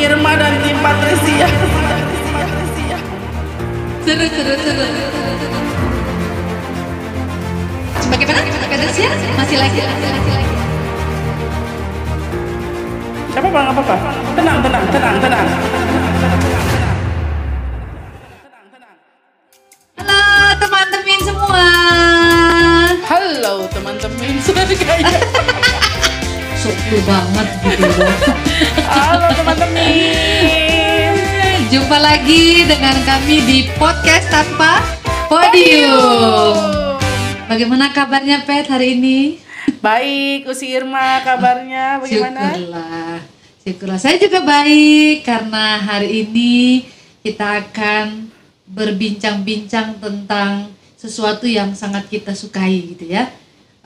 Irma dan tim Patricia. Seru, seru, seru. Bagaimana? Patricia? Masih lagi, masih lagi, lagi. Apa bang? Apa apa? Tenang, tenang, tenang, tenang. Halo teman-teman semua. Halo teman-teman. Sudah kayak. Syukur banget gitu loh. Halo teman-teman. Jumpa lagi dengan kami di podcast tanpa podium. Bagaimana kabarnya Pet hari ini? Baik, Usi Irma kabarnya bagaimana? Syukurlah. Syukurlah. Saya juga baik karena hari ini kita akan berbincang-bincang tentang sesuatu yang sangat kita sukai gitu ya.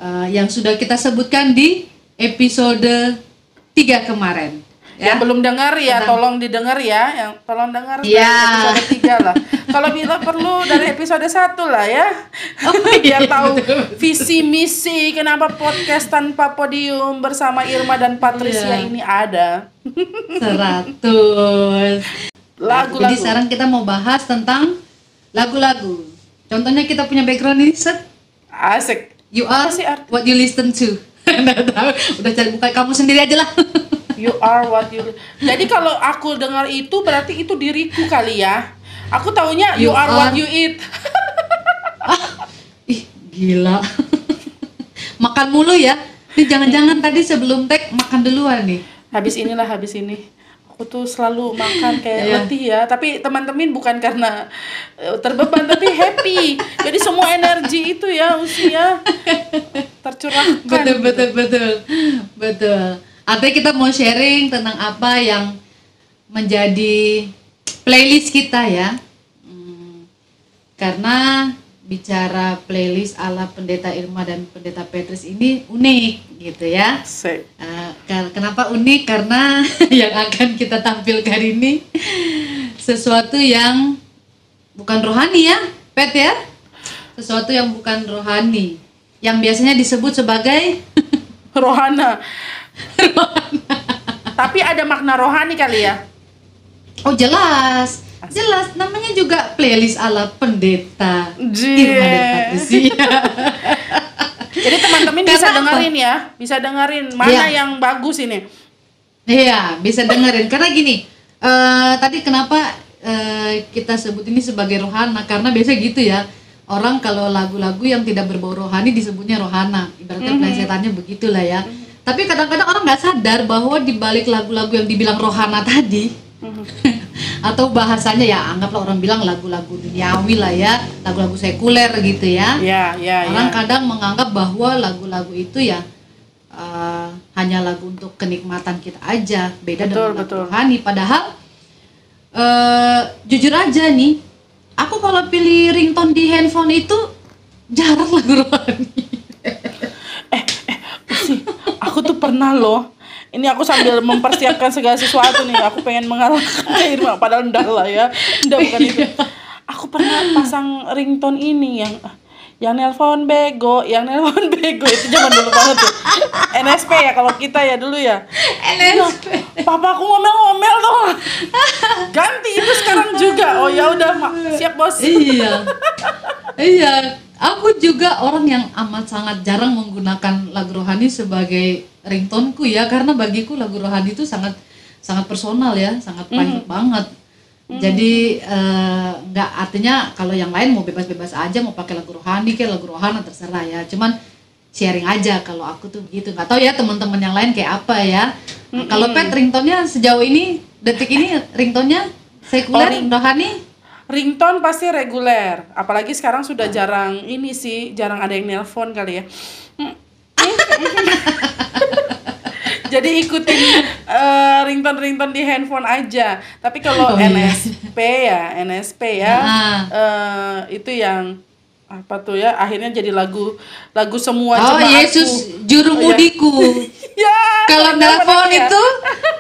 Eh, yang sudah kita sebutkan di episode 3 kemarin. Yang belum dengar ya, Tentang- tolong didengar ya. Yang tolong dengar dari Ya. episode 3 lah. Kalau bila perlu dari episode 1 lah ya. Oh, Biar iya, tahu betul. visi misi kenapa podcast tanpa podium bersama Irma dan Patricia Iya. ini ada. 100. Jadi Lagu-lagu. sekarang kita mau bahas tentang lagu-lagu. Contohnya kita punya background ini set Asik. You are what you listen to. Nggak tahu. Udah cari buka kamu sendiri aja lah. You are what you Jadi kalau aku dengar itu berarti itu diriku kali ya. Aku taunya you, You are, what are- you eat. Ih, gila. makan mulu ya. Nih jangan-jangan tadi sebelum tag makan duluan nih. habis inilah habis ini. Aku tuh selalu makan kayak Iya. letih ya. Tapi teman-teman bukan karena eh, terbeban tapi happy. Jadi semua energi itu ya usia tercurahkan. Betul, betul, betul. Betul. Artinya kita mau sharing tentang apa yang menjadi playlist kita ya. Hmm, karena bicara playlist ala Pendeta Irma dan Pendeta Petrus ini unik gitu ya. Uh, ken- kenapa unik? Karena yang akan kita tampilkan ini sesuatu yang bukan rohani ya, Pet ya. Sesuatu yang bukan rohani, yang biasanya disebut sebagai Rohana. Tapi ada makna rohani kali ya. oh jelas, jelas namanya juga playlist ala pendeta. Irma. Jadi teman-teman bisa apa? dengerin ya, bisa dengerin mana Iya. yang bagus ini. Iya, bisa dengerin. Karena gini, eh tadi kenapa eh, kita sebut ini sebagai rohana? Karena biasa gitu ya. Orang kalau lagu-lagu yang tidak berbau rohani disebutnya rohana. Ibaratnya plesetannya begitulah ya. Tapi kadang-kadang orang nggak sadar bahwa di balik lagu-lagu yang dibilang rohana tadi atau bahasanya ya anggaplah orang bilang lagu-lagu duniawi lah ya, lagu-lagu sekuler gitu ya. Ya, ya, Orang ya. kadang menganggap bahwa lagu-lagu itu ya uh, hanya lagu untuk kenikmatan kita aja, beda Betul, dengan lagu betul. rohani. Padahal uh, jujur aja nih, aku kalau pilih ringtone di handphone itu jarang lagu rohani. Sih, aku tuh pernah loh. Ini aku sambil mempersiapkan segala sesuatu nih. Aku pengen mengalahkan Irma padahal enggak lah ya. Enggak bukan itu. Aku pernah pasang ringtone ini yang yang nelpon bego, yang nelpon bego itu zaman dulu banget tuh. NSP ya kalau kita ya dulu ya. NSP. Papa aku ngomel-ngomel tuh. Ganti itu sekarang juga. Oh ya udah, siap bos. iya, iya. Aku juga orang yang amat sangat jarang menggunakan lagu rohani sebagai ringtoneku ya, karena bagiku lagu rohani itu sangat sangat personal ya, sangat private banget. Jadi eh, nggak artinya kalau yang lain mau bebas-bebas aja mau pakai lagu rohani kayak lagu rohana terserah ya. Cuman sharing aja kalau aku tuh begitu. Nggak tahu ya teman-teman yang lain kayak apa ya. Kalau pet ringtone-nya sejauh ini detik ini ringtone-nya sekuler Oh, ring- rohani Ringtone pasti reguler, apalagi sekarang sudah jarang ini sih, jarang ada yang nelpon kali ya. Jadi ikutin eh, ringtone-ringtone di handphone aja. Tapi kalau Oh, iya. NSP ya, NSP ya, Ah. eh, itu yang apa tuh ya? Akhirnya jadi lagu lagu semua Oh. Yesus juru Oh, iya. mudiku. Ya. Kalau nelpon ya. itu,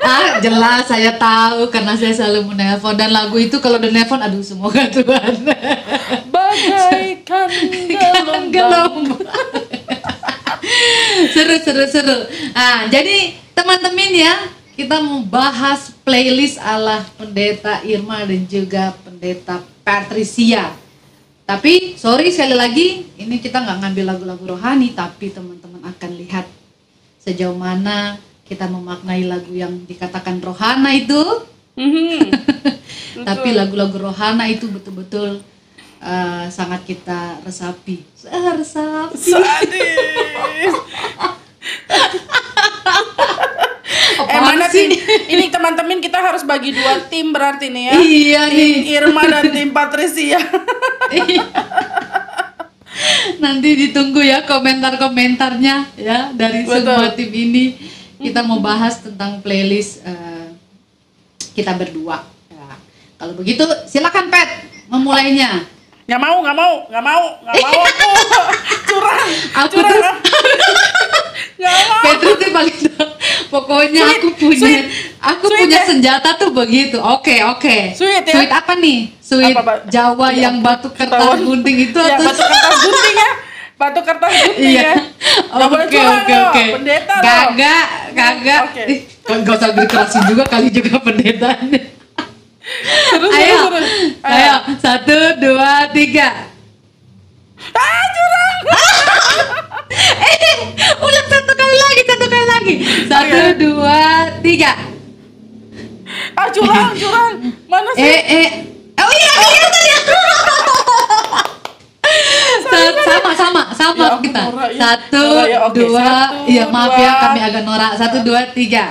ah jelas saya tahu karena saya selalu menelpon dan lagu itu kalau udah nelpon, aduh semoga Tuhan. bagaikan gelombang. Seru seru seru. Ah jadi teman-teman ya kita membahas playlist ala pendeta Irma dan juga pendeta Patricia. Tapi sorry sekali lagi, ini kita nggak ngambil lagu-lagu rohani, tapi teman-teman akan lihat sejauh mana kita memaknai lagu yang dikatakan rohana itu. Mhm. tapi lagu-lagu rohana itu betul-betul eh, sangat kita resapi. Ah, resapi. Sadis. eh mana sih? Ini teman-teman kita harus bagi dua tim berarti nih ya. Iya nih. Tim Irma dan tim Patricia. Nanti ditunggu ya komentar-komentarnya ya dari Betul. semua tim ini. Kita mau bahas tentang playlist eh, kita berdua. Ya. Kalau begitu silakan Pet memulainya. Nggak mau, nggak mau, nggak mau, nggak mau aku. curang, Aku curang. tuh- Nggak mau. Petrus tuh paling pokoknya Sweet, aku punya sweet. aku Sweet punya ya? senjata tuh begitu. Oke, oke. Sweet ya? Sweet apa nih? Sweet Apa? Jawa Ya, yang batu kertas gunting itu Ya, atau batu kertas gunting ya. Batu kertas gunting Iya. ya. Oke oke oke. Pendeta. Kagak, kagak. Oke. Ih, Gak usah dikerasin juga kali juga pendetanya. Terus, Ayo, terus, terus. ayo, satu, dua, tiga. Ah, curang. Eh, ulang satu kali lagi, satu kali lagi. Satu, Oke. dua, tiga. Ah, curang, curang. Mana sih? Eh, eh. Oh iya, iya tadi. Sa- sama sama sama Ya ampun, kita Nora, ya. satu Nora, ya, oke. dua Satu, iya maaf ya dua. kami agak norak satu dua tiga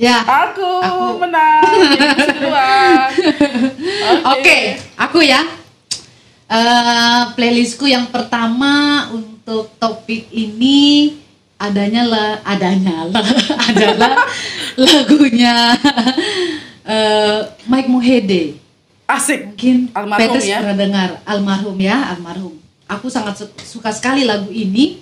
ya Aku, Aku. menang. Oke, aku ya. Eh, playlistku yang pertama untuk topik ini adanya lah, adanya lah, adalah lagunya eh, Mike Mohede. Asik. Mungkin Almarhum ya. pernah dengar almarhum ya, almarhum. Aku sangat su- suka sekali lagu ini.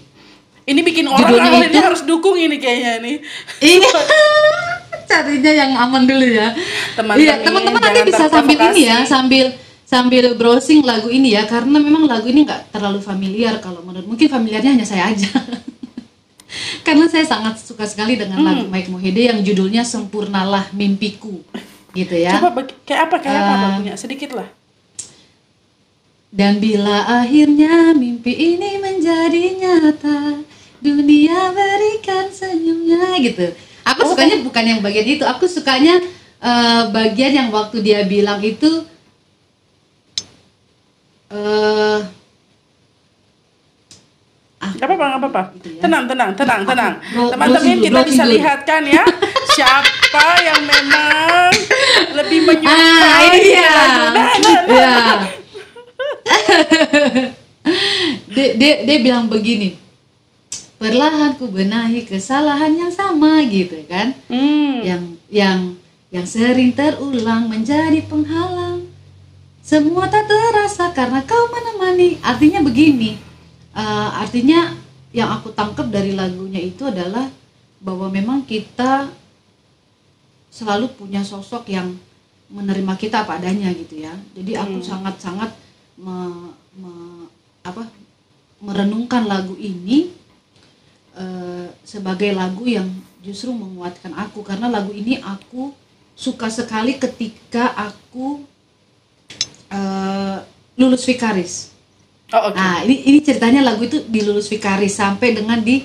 Ini bikin orang itu- harus dukung ini kayaknya nih. Iya. Carinya yang aman dulu ya. Teman-teman, Iya, teman-teman nanti bisa sambil ini ya, sambil sambil browsing lagu ini ya, karena memang lagu ini nggak terlalu familiar kalau menurut mungkin familiarnya hanya saya aja. karena saya sangat suka sekali dengan Hmm. lagu Mike Mohede yang judulnya Sempurnalah Mimpiku, gitu ya. Coba bagi- kayak apa kayak apa Eh, lagunya? Sedikit lah. Dan bila akhirnya mimpi ini menjadi nyata, dunia berikan senyumnya gitu. Aku Oh. sukanya bukan yang bagian itu, aku sukanya eh, bagian yang waktu dia bilang itu eh ah, Gak apa-apa, gak apa-apa. Gitu ya. Tenang, tenang, tenang, tenang. Teman-teman kita bisa dulu. lihat kan ya siapa yang memang lebih menyukai Ah, ini dia. lagu. Nah, nah, nah. Ya. dia, dia, dia bilang begini. Perlahan ku benahi kesalahan yang sama gitu kan. Hmm. Yang yang yang sering terulang menjadi penghalang. Semua tak terasa karena kau menemani. Artinya begini. eh, artinya yang aku tangkap dari lagunya itu adalah bahwa memang kita selalu punya sosok yang menerima kita apa adanya gitu ya. Jadi aku sangat-sangat me- me- apa merenungkan lagu ini eh, sebagai lagu yang justru menguatkan aku karena lagu ini aku suka sekali ketika aku eh, lulus vikaris. Oh, oke. Nah, ini ini ceritanya lagu itu di lulus vikaris sampai dengan di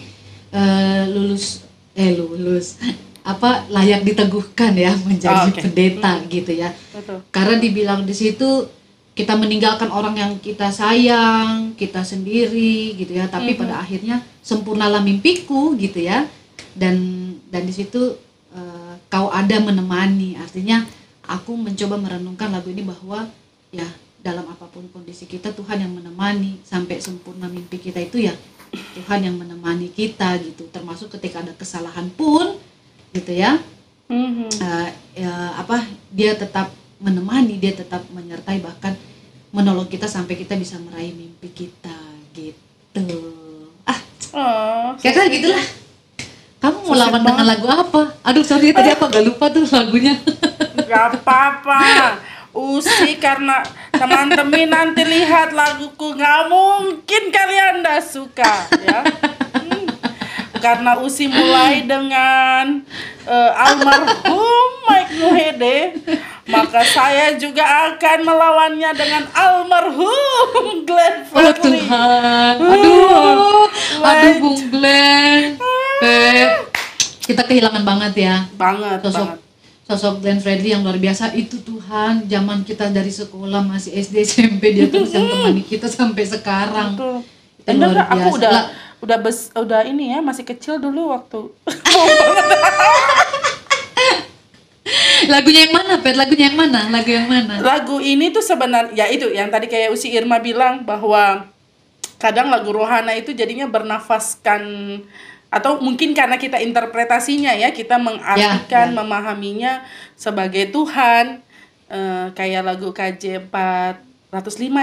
eh, lulus eh lulus apa layak diteguhkan ya menjadi Oh, oke. pendeta gitu ya. Betul. Karena dibilang di situ kita meninggalkan orang yang kita sayang, kita sendiri gitu ya, tapi pada akhirnya sempurnalah mimpiku gitu ya. Dan dan di situ eh, kau ada menemani. Artinya aku mencoba merenungkan lagu ini bahwa ya dalam apa pun kondisi kita Tuhan yang menemani sampai sempurna mimpi kita itu ya Tuhan yang menemani kita gitu. Termasuk ketika ada kesalahan pun gitu ya Mhm. eh, ya, apa dia tetap menemani dia tetap menyertai bahkan menolong kita sampai kita bisa meraih mimpi kita gitu. Ah Oh, gitulah. Kamu mau lawan dengan lagu apa? Aduh sorry tadi apa? Gak lupa tuh lagunya. Gak apa-apa. Usi karena teman-teman nanti lihat laguku. Nggak mungkin kalian dah suka ya. Hmm. karena Usi mulai dengan eh, almarhum Mike Mohede, maka saya juga akan melawannya dengan almarhum Glenn Oh Fredly. Tuhan, aduh, aduh Bung Glenn, Pep, kita kehilangan banget ya. Banget, sosok banget. sosok Glenn Fredly yang luar biasa. Itu Tuhan zaman kita dari sekolah masih SD SMP dia terus yang temani kita sampai sekarang. Betul. Itu Enggak, luar aku biasa. udah Lah, udah bes, udah ini ya, masih kecil dulu waktu. lagunya yang mana Pet lagunya yang mana lagu yang mana lagu ini tuh sebenarnya ya itu yang tadi kayak Usi Irma bilang bahwa kadang lagu rohana itu jadinya bernafaskan atau mungkin karena kita interpretasinya ya kita mengartikan Ya, ya. memahaminya sebagai Tuhan Eh, kayak lagu KJ 405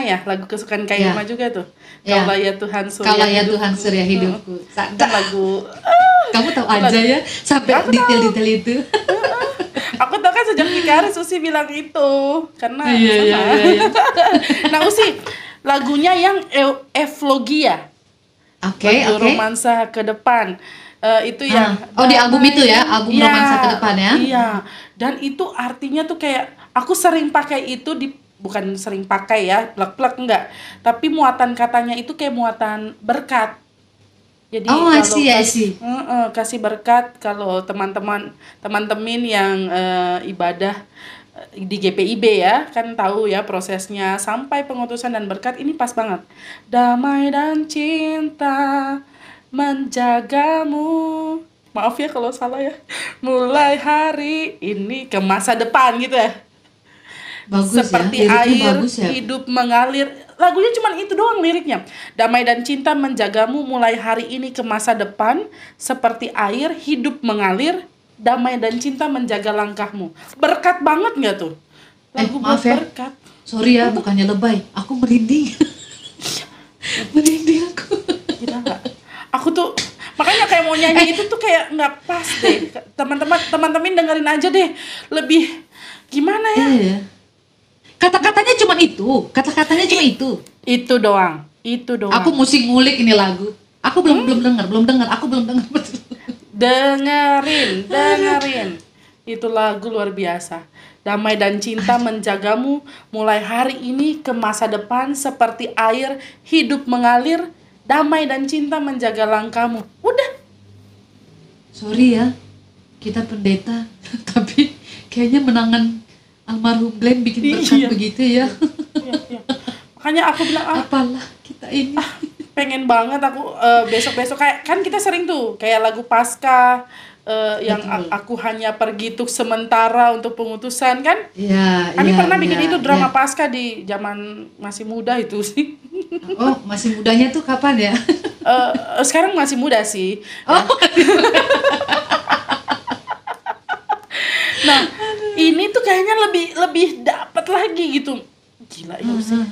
ya lagu kesukaan Kak Ya. Irma juga tuh Ya. kalau ya Tuhan surya kalau ya hidupku. Tuhan surya hidupku Itu Sadar. lagu kamu tahu aja ya sampai detail-detail itu kan sejak Fikari Susi bilang itu karena Iya, sama. iya, iya, iya. nah Usi lagunya yang e- Evlogia oke lagu oke romansa ke depan Eh, itu yang Ah. Oh, di album itu ya, album Iya, Romansa ke Depan ya? Iya. Dan itu artinya tuh kayak aku sering pakai itu di bukan sering pakai ya, plek-plek enggak. Tapi muatan katanya itu kayak muatan berkat. Jadi Oh, kalau see, I kas- see. Heeh, kasih berkat kalau teman-teman teman-teman yang eh, ibadah eh, di GPIB ya kan tahu ya prosesnya. Sampai pengutusan dan berkat ini pas banget. Damai dan cinta menjagamu. Maaf ya kalau salah ya. Mulai hari ini ke masa depan gitu ya. Bagus seperti ya air bagus ya. hidup mengalir lagunya cuma itu doang liriknya damai dan cinta menjagamu mulai hari ini ke masa depan seperti air hidup mengalir damai dan cinta menjaga langkahmu berkat banget nggak tuh lagu Eh, maaf ya. berkat sorry ya bukannya lebay aku merinding merinding aku Gila nggak? Aku tuh makanya kayak mau nyanyi itu tuh kayak nggak pas deh. Teman-teman teman-teman dengerin aja deh. Lebih gimana ya? Iya. Kata-katanya cuma itu kata-katanya cuma itu Itu doang. Itu doang. aku mesti ngulik ini lagu aku belum belum dengar belum dengar aku belum dengar dengerin, dengerin. Itu lagu luar biasa. Damai dan cinta menjagamu mulai hari ini ke masa depan seperti air hidup mengalir. Damai dan cinta menjaga langkahmu. Udah. sorry ya kita pendeta tapi kayaknya menangan almarhum Glenn bikin berkat Iya. begitu ya Iya, iya. Makanya aku bilang ah apalah kita ini pengen banget aku eh, besok-besok kayak kan kita sering tuh kayak lagu pasca eh, yang Betul. aku hanya pergi untuk sementara untuk pengutusan kan Iya, kami iya, pernah bikin iya, itu drama iya. pasca di zaman masih muda itu sih Oh, masih mudanya tuh kapan ya? Eh, eh, sekarang masih muda sih Oh, nah ini tuh kayaknya lebih lebih dapat lagi gitu gila ya Hmm, sih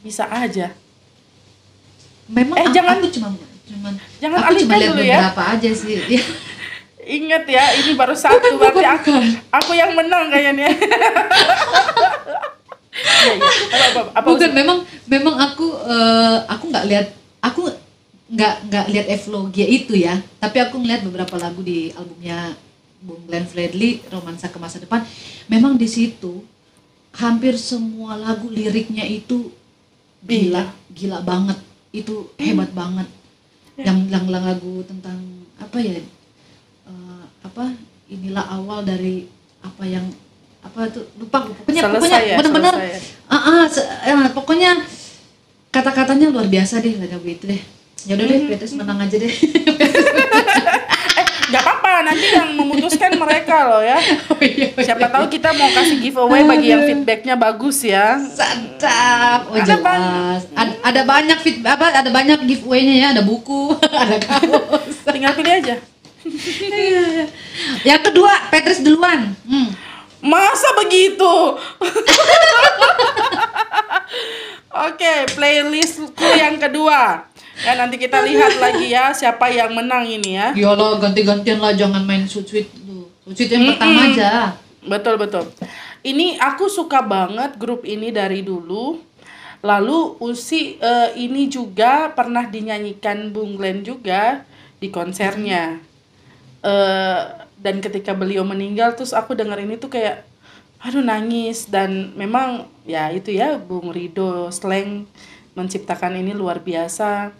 bisa aja memang Eh, aku, jangan- aku cuma cuman jangan aku cuma lihat dulu ya. beberapa aja sih. Ya. Ingat ya, ini baru satu Bukan, berarti bukan, aku bukan. aku yang menang kayaknya. Iya, iya. Apa, apa, apa, Bukan memang memang aku eh, aku nggak lihat aku nggak nggak lihat Evlogia itu ya, tapi aku ngeliat beberapa lagu di albumnya Bung Glenn Fredly Romansa ke Masa Depan. Memang di situ hampir semua lagu liriknya itu gila, gila banget. Itu hebat banget. Yang yang yang lagu tentang apa ya? eh, apa inilah awal dari apa yang apa tuh lupa pokoknya Selesai pokoknya ya, benar-benar ya. ah, se- eh, pokoknya kata-katanya luar biasa deh lagu itu deh ya udah deh Petrus menang aja deh nanti yang memutuskan mereka loh ya. oh, iya, Siapa tahu kita mau kasih giveaway bagi yang feedbacknya bagus ya. sadap oh Ada jelas ada, ada banyak fit apa ada banyak giveaway-nya ya ada buku ada kaos Tinggal pilih aja. Iya, iya. yang kedua Petrus duluan hmm. Masa begitu? Oke, playlistku yang kedua. Ya nanti kita lihat lagi ya siapa yang menang ini ya. ya lo ganti-gantian lah jangan main sweet sweet lu sweet yang pertama aja Betul betul. Ini aku suka banget grup ini dari dulu. Lalu Usi eh, ini juga pernah dinyanyikan Bung Glenn juga di konsernya Eh, dan ketika beliau meninggal terus aku dengar ini tuh kayak aduh nangis dan memang ya itu ya Bung Rido Sleng menciptakan ini luar biasa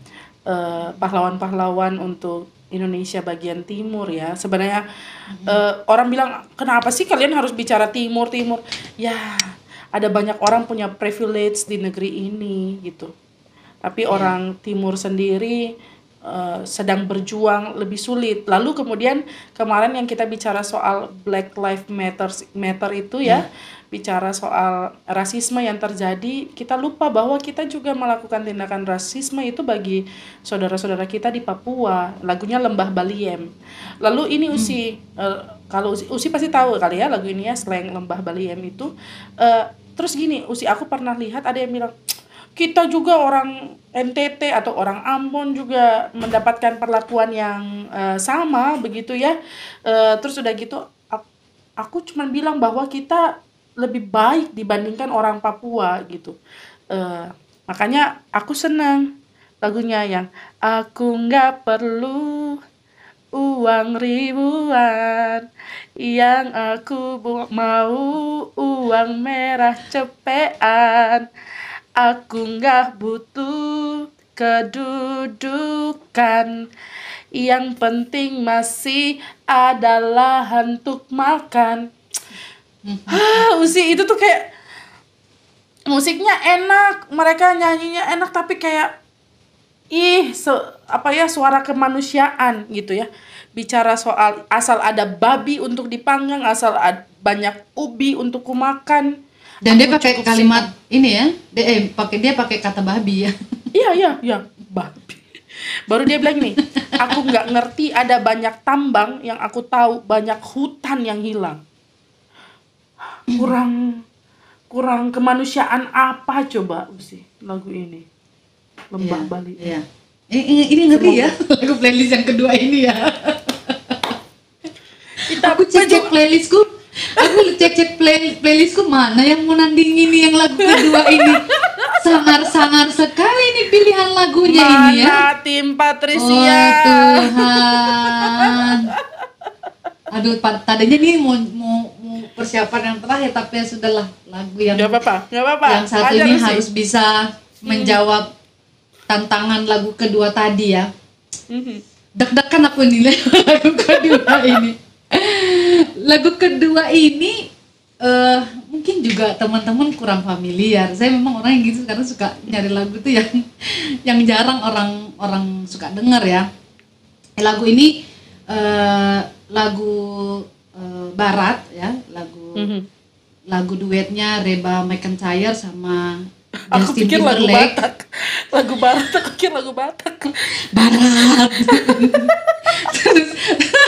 eh, pahlawan-pahlawan untuk Indonesia bagian timur ya. Sebenarnya eh, orang bilang kenapa sih kalian harus bicara timur timur? Ya ada banyak orang punya privilege di negeri ini gitu. Tapi orang timur sendiri eh, sedang berjuang lebih sulit. Lalu kemudian kemarin yang kita bicara soal Black Lives Matter Matter itu ya, bicara soal rasisme yang terjadi, kita lupa bahwa kita juga melakukan tindakan rasisme itu bagi saudara-saudara kita di Papua. Lagunya Lembah Baliem. Lalu ini Usi eh, kalau Usi, Usi pasti tahu kali ya lagu ini ya slang Lembah Baliem itu eh, terus gini, Usi aku pernah lihat ada yang bilang kita juga orang NTT atau orang Ambon juga mendapatkan perlakuan yang eh, sama begitu ya. Eh, terus udah gitu ak- aku cuman bilang bahwa kita lebih baik dibandingkan orang Papua gitu. Eh, makanya aku senang lagunya yang aku nggak perlu uang ribuan yang aku mau uang merah cepean aku nggak butuh kedudukan yang penting masih adalah untuk makan ah usi itu tuh kayak musiknya enak mereka nyanyinya enak tapi kayak ih se- apa ya suara kemanusiaan gitu ya. Bicara soal asal ada babi untuk dipanggang asal ad- banyak ubi untuk kumakan Dan dia pakai kalimat ini ya. Dia, eh pakai dia pakai kata babi ya. iya iya iya babi. Baru dia bilang nih aku nggak ngerti ada banyak tambang yang aku tahu banyak hutan yang hilang kurang kurang kemanusiaan apa coba sih lagu ini lembah Iya, Bali. Eh, Ini, ini ngeri ya lagu playlist yang kedua ini ya. kita Aku cek cek playlistku. Aku cek cek play, playlistku mana yang mau nandingin nih yang lagu kedua ini. Sangar sangar sekali nih pilihan lagunya ini ya. mana tim Oh Patricia Tuhan. Aduh, tadinya nih mau, mau, mau persiapan yang terakhir tapi ya sudahlah lagu yang nggak apa-apa nggak apa-apa yang satu Ajar ini sih. harus bisa menjawab tantangan lagu kedua tadi ya. Mhm. Deg-degan aku nih lagu kedua ini. Lagu kedua ini eh mungkin juga teman-teman kurang familiar. Saya memang orang yang gitu karena suka nyari lagu tuh yang yang jarang orang orang suka denger ya. Lagu ini eh lagu eh, barat ya, lagu Mhm. lagu duetnya Reba McEntire sama aku Justin pikir lagu Timberlake. Batak. Lagu Barat aku pikir lagu Batak. Barat. Terus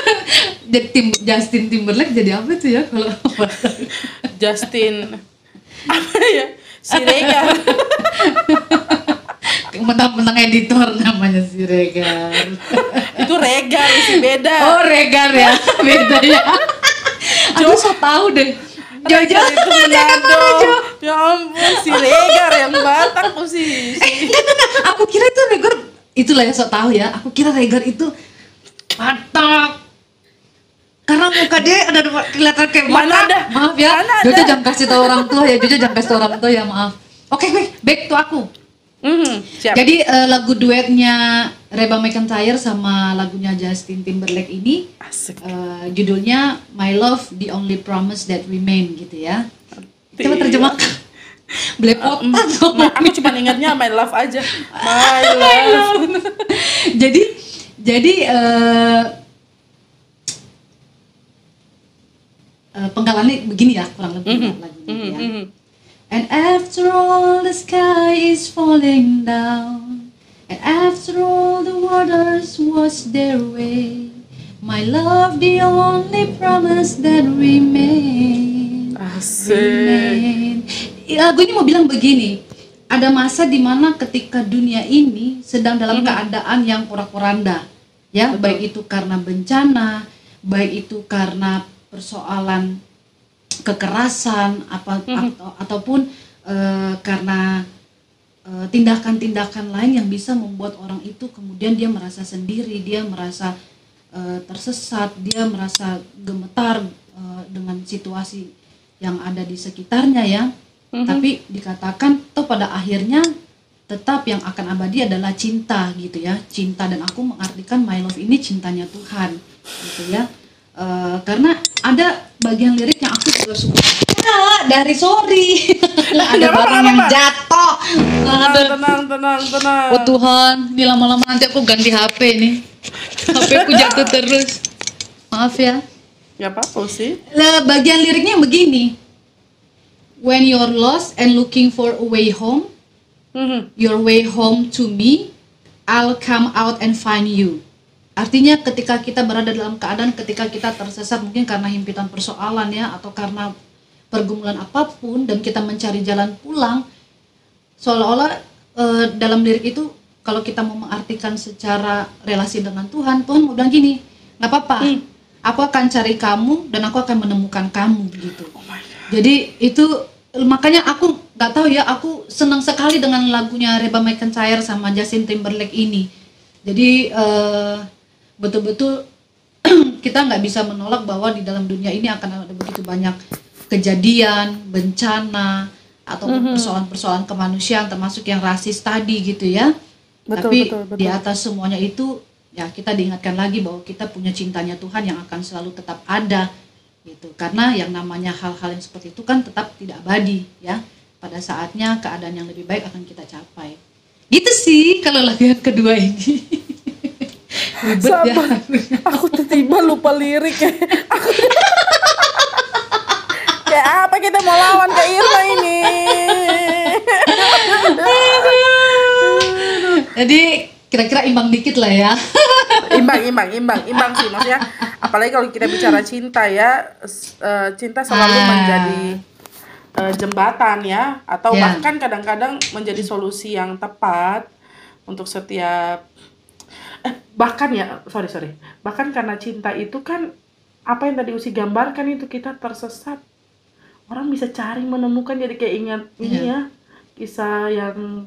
jadi tim Justin Timberlake jadi apa tuh ya kalau Justin apa ya? Siregar mentang-mentang editor namanya si Regar. Itu Regar sih beda. Oh Regar ya beda ya. Aku so tahu deh. Jojo itu Manado ya ampun si Regar yang Batak tuh sih Eh, aku kira itu Regar itulah yang so tahu ya. Aku kira Regar itu Batak karena muka dia ada kelihatan kayak Mana Batak. ada? maaf ya. Jojo jangan kasih tahu orang tua ya. Jojo jangan kasih tahu orang tua ya maaf. Oke gue back to aku Mhm, siap Jadi eh, lagu duetnya Reba McEntire sama lagunya Justin Timberlake ini asik eh, judulnya My Love The Only Promise That Remain gitu ya. Coba Iya. terjemahkan. Belepotan dong. Ma, aku cuma ingatnya my love aja my love jadi jadi eh eh, penggalannya begini ya kurang lebih Mhm, lagunya mhm, ya. mhm. And after all the sky is falling down. And after all the waters wash their way. My love the only promise that remain asik. Remain. Lagu ini mau bilang begini Ada masa di mana ketika dunia ini sedang dalam keadaan yang porak-poranda. Ya, baik itu karena bencana Baik itu karena persoalan kekerasan apa atau, ataupun eh, karena eh, tindakan-tindakan lain yang bisa membuat orang itu kemudian dia merasa sendiri, dia merasa eh, tersesat, dia merasa gemetar eh, dengan situasi yang ada di sekitarnya ya. Tapi dikatakan toh pada akhirnya tetap yang akan abadi adalah cinta gitu ya, cinta dan aku mengartikan my love ini cintanya Tuhan gitu ya. Eh, karena ada bagian lirik yang aku juga suka Ya, dari sorry ada barang yang jatuh Tenang, tenang, tenang, tenang. Oh Tuhan, ini lama-lama nanti aku ganti HP nih. HP ku jatuh terus. Maaf ya. Gak apa-apa sih. Lah, bagian liriknya begini. When you're lost and looking for a way home, Mhm. your way home to me, I'll come out and find you. Artinya ketika kita berada dalam keadaan ketika kita tersesat mungkin karena himpitan persoalan ya atau karena pergumulan apa pun dan kita mencari jalan pulang seolah-olah eh, dalam lirik itu kalau kita mau mengartikan secara relasi dengan Tuhan Tuhan mau bilang gini nggak apa-apa aku akan cari kamu dan aku akan menemukan kamu gitu. Oh jadi itu makanya aku nggak tahu ya aku senang sekali dengan lagunya Reba McEntire sama Justin Timberlake ini. Jadi eh, betul-betul kita nggak bisa menolak bahwa di dalam dunia ini akan ada begitu banyak kejadian bencana ataupun persoalan-persoalan kemanusiaan termasuk yang rasis tadi gitu ya. Betul, tapi betul, betul. di atas semuanya itu ya kita diingatkan lagi bahwa kita punya cintanya Tuhan yang akan selalu tetap ada gitu. Karena yang namanya hal-hal yang seperti itu kan tetap tidak abadi ya. Pada saatnya keadaan yang lebih baik akan kita capai. Gitu sih kalau lagu yang kedua ini ribet ya Sabar. Aku tiba lupa liriknya. Aku... Kayak apa kita mau lawan ke Irma ini? jadi kira-kira imbang dikit lah ya imbang, imbang, imbang, imbang sih maksudnya. Apalagi kalau kita bicara cinta ya, eh, cinta selalu Ah. menjadi eh, jembatan ya, atau Ya. bahkan kadang-kadang menjadi solusi yang tepat untuk setiap bahkan ya sorry sorry. Bahkan karena cinta itu kan apa yang tadi Usi gambarkan itu kita tersesat. Orang bisa cari menemukan jadi kayak ingat ini Iya. ya kisah yang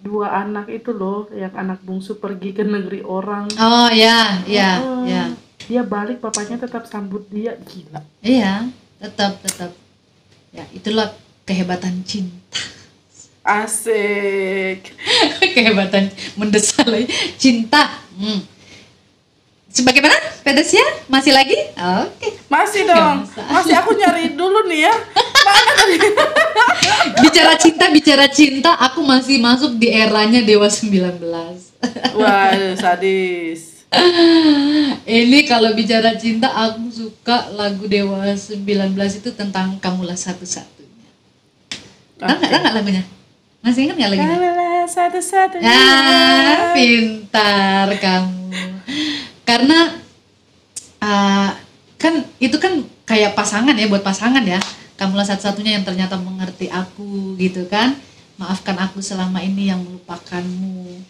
dua anak itu loh yang anak bungsu pergi ke negeri orang. Oh ya ya ya. Dia balik papanya tetap sambut dia. Gila. Iya tetap tetap. Ya itulah kehebatan cinta asik. Kehebatan mendesak lagi. Cinta. Hmm. sebagaimana? Pedasnya masih lagi? Oke. Masih dong. Masih aku nyari dulu nih ya. Mana tadi? Bicara cinta bicara cinta aku masih masuk di eranya dewa 19 wah sadis. Ini kalau bicara cinta aku suka lagu dewa 19 itu tentang kamulah satu-satunya. Tahu nggak? Tahu nggak lagunya masih ingat nggak lagunya Kamulah satu-satunya Ah, pintar kamu. Karena ah, kan itu kan kayak pasangan ya buat pasangan ya. Kamulah satu-satunya yang ternyata mengerti aku gitu kan. Maafkan aku selama ini yang melupakanmu.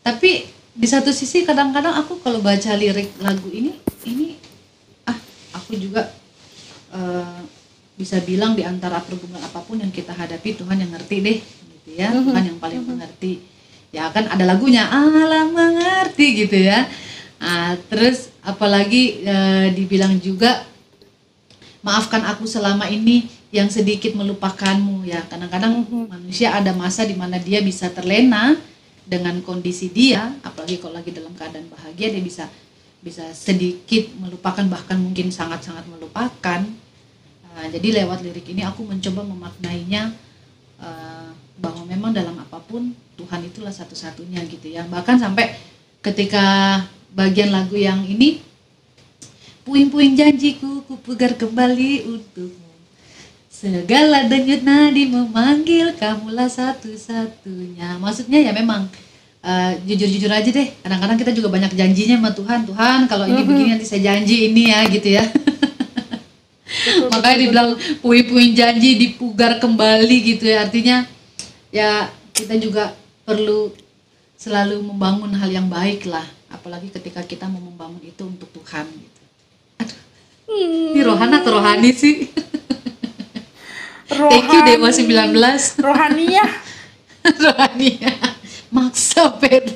Tapi di satu sisi kadang-kadang aku kalau baca lirik lagu ini ini ah aku juga eh, bisa bilang di antara pergumulan apa pun yang kita hadapi Tuhan yang ngerti deh gitu ya Tuhan yang paling mengerti. Ya kan ada lagunya alam mengerti gitu ya. Ah, terus apalagi eh, dibilang juga maafkan aku selama ini yang sedikit melupakanmu ya. Kadang-kadang manusia ada masa di mana dia bisa terlena dengan kondisi dia apalagi kalau lagi dalam keadaan bahagia dia bisa bisa sedikit melupakan bahkan mungkin sangat-sangat melupakan. Nah, jadi lewat lirik ini aku mencoba memaknainya eh, bahwa memang dalam apa pun Tuhan itulah satu-satunya gitu ya. Bahkan sampai ketika bagian lagu yang ini puing-puing janjiku ku pugar kembali untukmu. Segala denyut nadi memanggil kamulah satu-satunya. Maksudnya ya memang eh, jujur-jujur aja deh. Kadang-kadang kita juga banyak janjinya sama Tuhan. Tuhan kalau ini begini nanti saya janji ini ya gitu ya. Makanya dibilang puing-puing janji dipugar kembali gitu ya. Artinya ya kita juga perlu selalu membangun hal yang baik lah. Apalagi ketika kita mau membangun itu untuk Tuhan gitu. Aduh. Ini rohana atau rohani sih? Thank you Dewa 19. rohaniah rohani maksa pet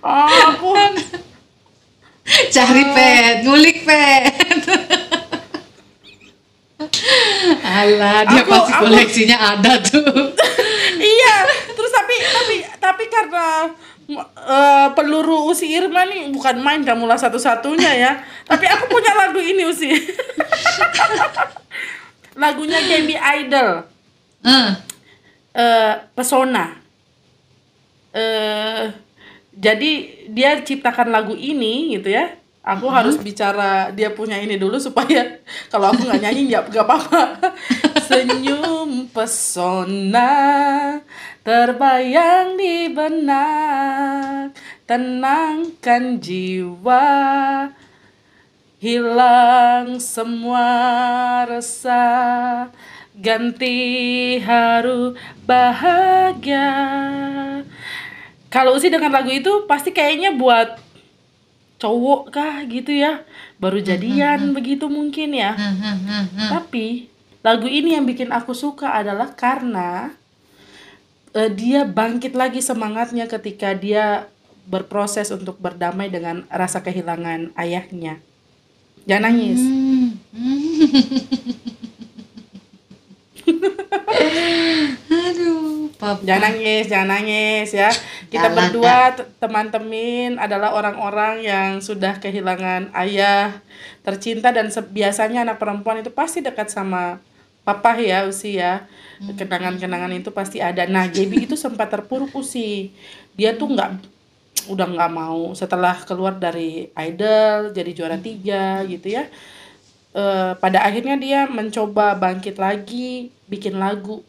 Ah, aku cari pet ngulik pet Alah, dia Aku- pasti aku- koleksinya ada tuh. Iya terus tapi tapi tapi karena eh, peluru Usi Irma nih bukan main kamu lah satu-satunya ya. Tapi aku punya lagu ini Usi. Lagunya Gaby Idol. Eh, eh, pesona. Eh jadi dia ciptakan lagu ini gitu ya. Aku harus bicara dia punya ini dulu supaya kalau aku nggak nyanyi nggak apa-apa senyum pesona terbayang di benak. Tenangkan jiwa hilang semua resah ganti haru bahagia. Kalau sih dengan lagu itu pasti kayaknya buat cowok kah gitu ya? Baru jadian begitu mungkin ya. Hmm, hmm, hmm, hmm. tapi lagu ini yang bikin aku suka adalah karena eh, dia bangkit lagi semangatnya ketika dia berproses untuk berdamai dengan rasa kehilangan ayahnya. Jangan nangis. Hmm. Aduh, papa. Jangan nangis, jangan nangis ya. Kita Jangan, berdua t- teman-teman adalah orang-orang yang sudah kehilangan ayah tercinta dan biasanya anak perempuan itu pasti dekat sama papa ya usia ya. Kenangan-kenangan itu pasti ada. Nah, Gaby itu sempat terpuruk usi. Dia tuh nggak udah nggak mau setelah keluar dari idol jadi juara tiga gitu ya. Eh, pada akhirnya dia mencoba bangkit lagi bikin lagu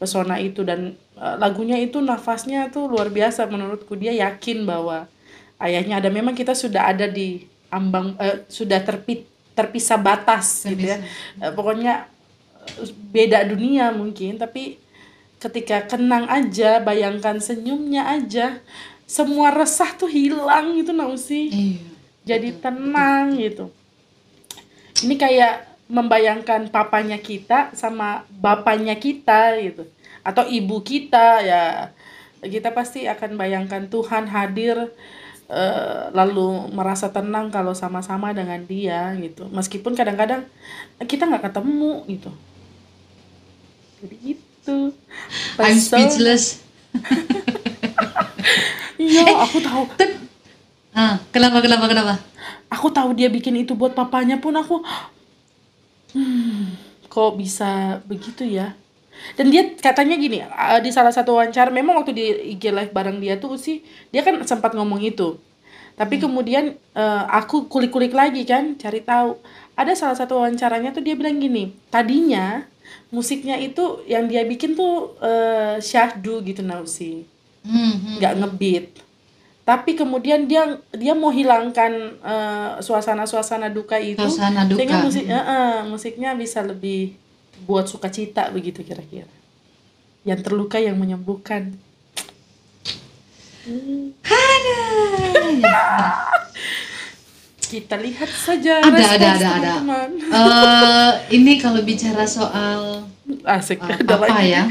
pesona itu dan eh, lagunya itu nafasnya tuh luar biasa menurutku dia yakin bahwa ayahnya ada memang kita sudah ada di ambang eh, sudah terpi, terpisah batas gitu ya Eh, pokoknya beda dunia mungkin tapi ketika kenang aja bayangkan senyumnya aja semua resah tuh hilang gitu nausi Iya. jadi tenang gitu. Ini kayak membayangkan papanya kita sama bapaknya kita gitu. Atau ibu kita ya. Kita pasti akan bayangkan Tuhan hadir eh, lalu merasa tenang kalau sama-sama dengan dia gitu. Meskipun kadang-kadang kita nggak ketemu gitu jadi gitu. I'm speechless. iya aku tahu. Ten- Ah, kenapa kenapa kenapa? aku tahu dia bikin itu buat papanya pun aku hmm, kok bisa begitu ya? Dan dia katanya gini eh, di salah satu wawancara memang waktu di IG live bareng dia tuh sih dia kan sempat ngomong itu. Tapi kemudian eh, aku kulik-kulik lagi kan cari tahu. Ada salah satu wawancaranya tuh dia bilang gini tadinya musiknya itu yang dia bikin tuh eh, syahdu gitu nausi. Hmm, hmm. nggak ngebeat. Tapi kemudian dia dia mau hilangkan eh, suasana-suasana duka itu Suasana duka. sehingga musik eh, eh, musiknya bisa lebih buat sukacita begitu kira-kira. Yang terluka yang menyembuhkan kita lihat saja Ada, ada, ada, ada. Eh, ini kalau bicara soal asik eh, ada apa lagi. ya?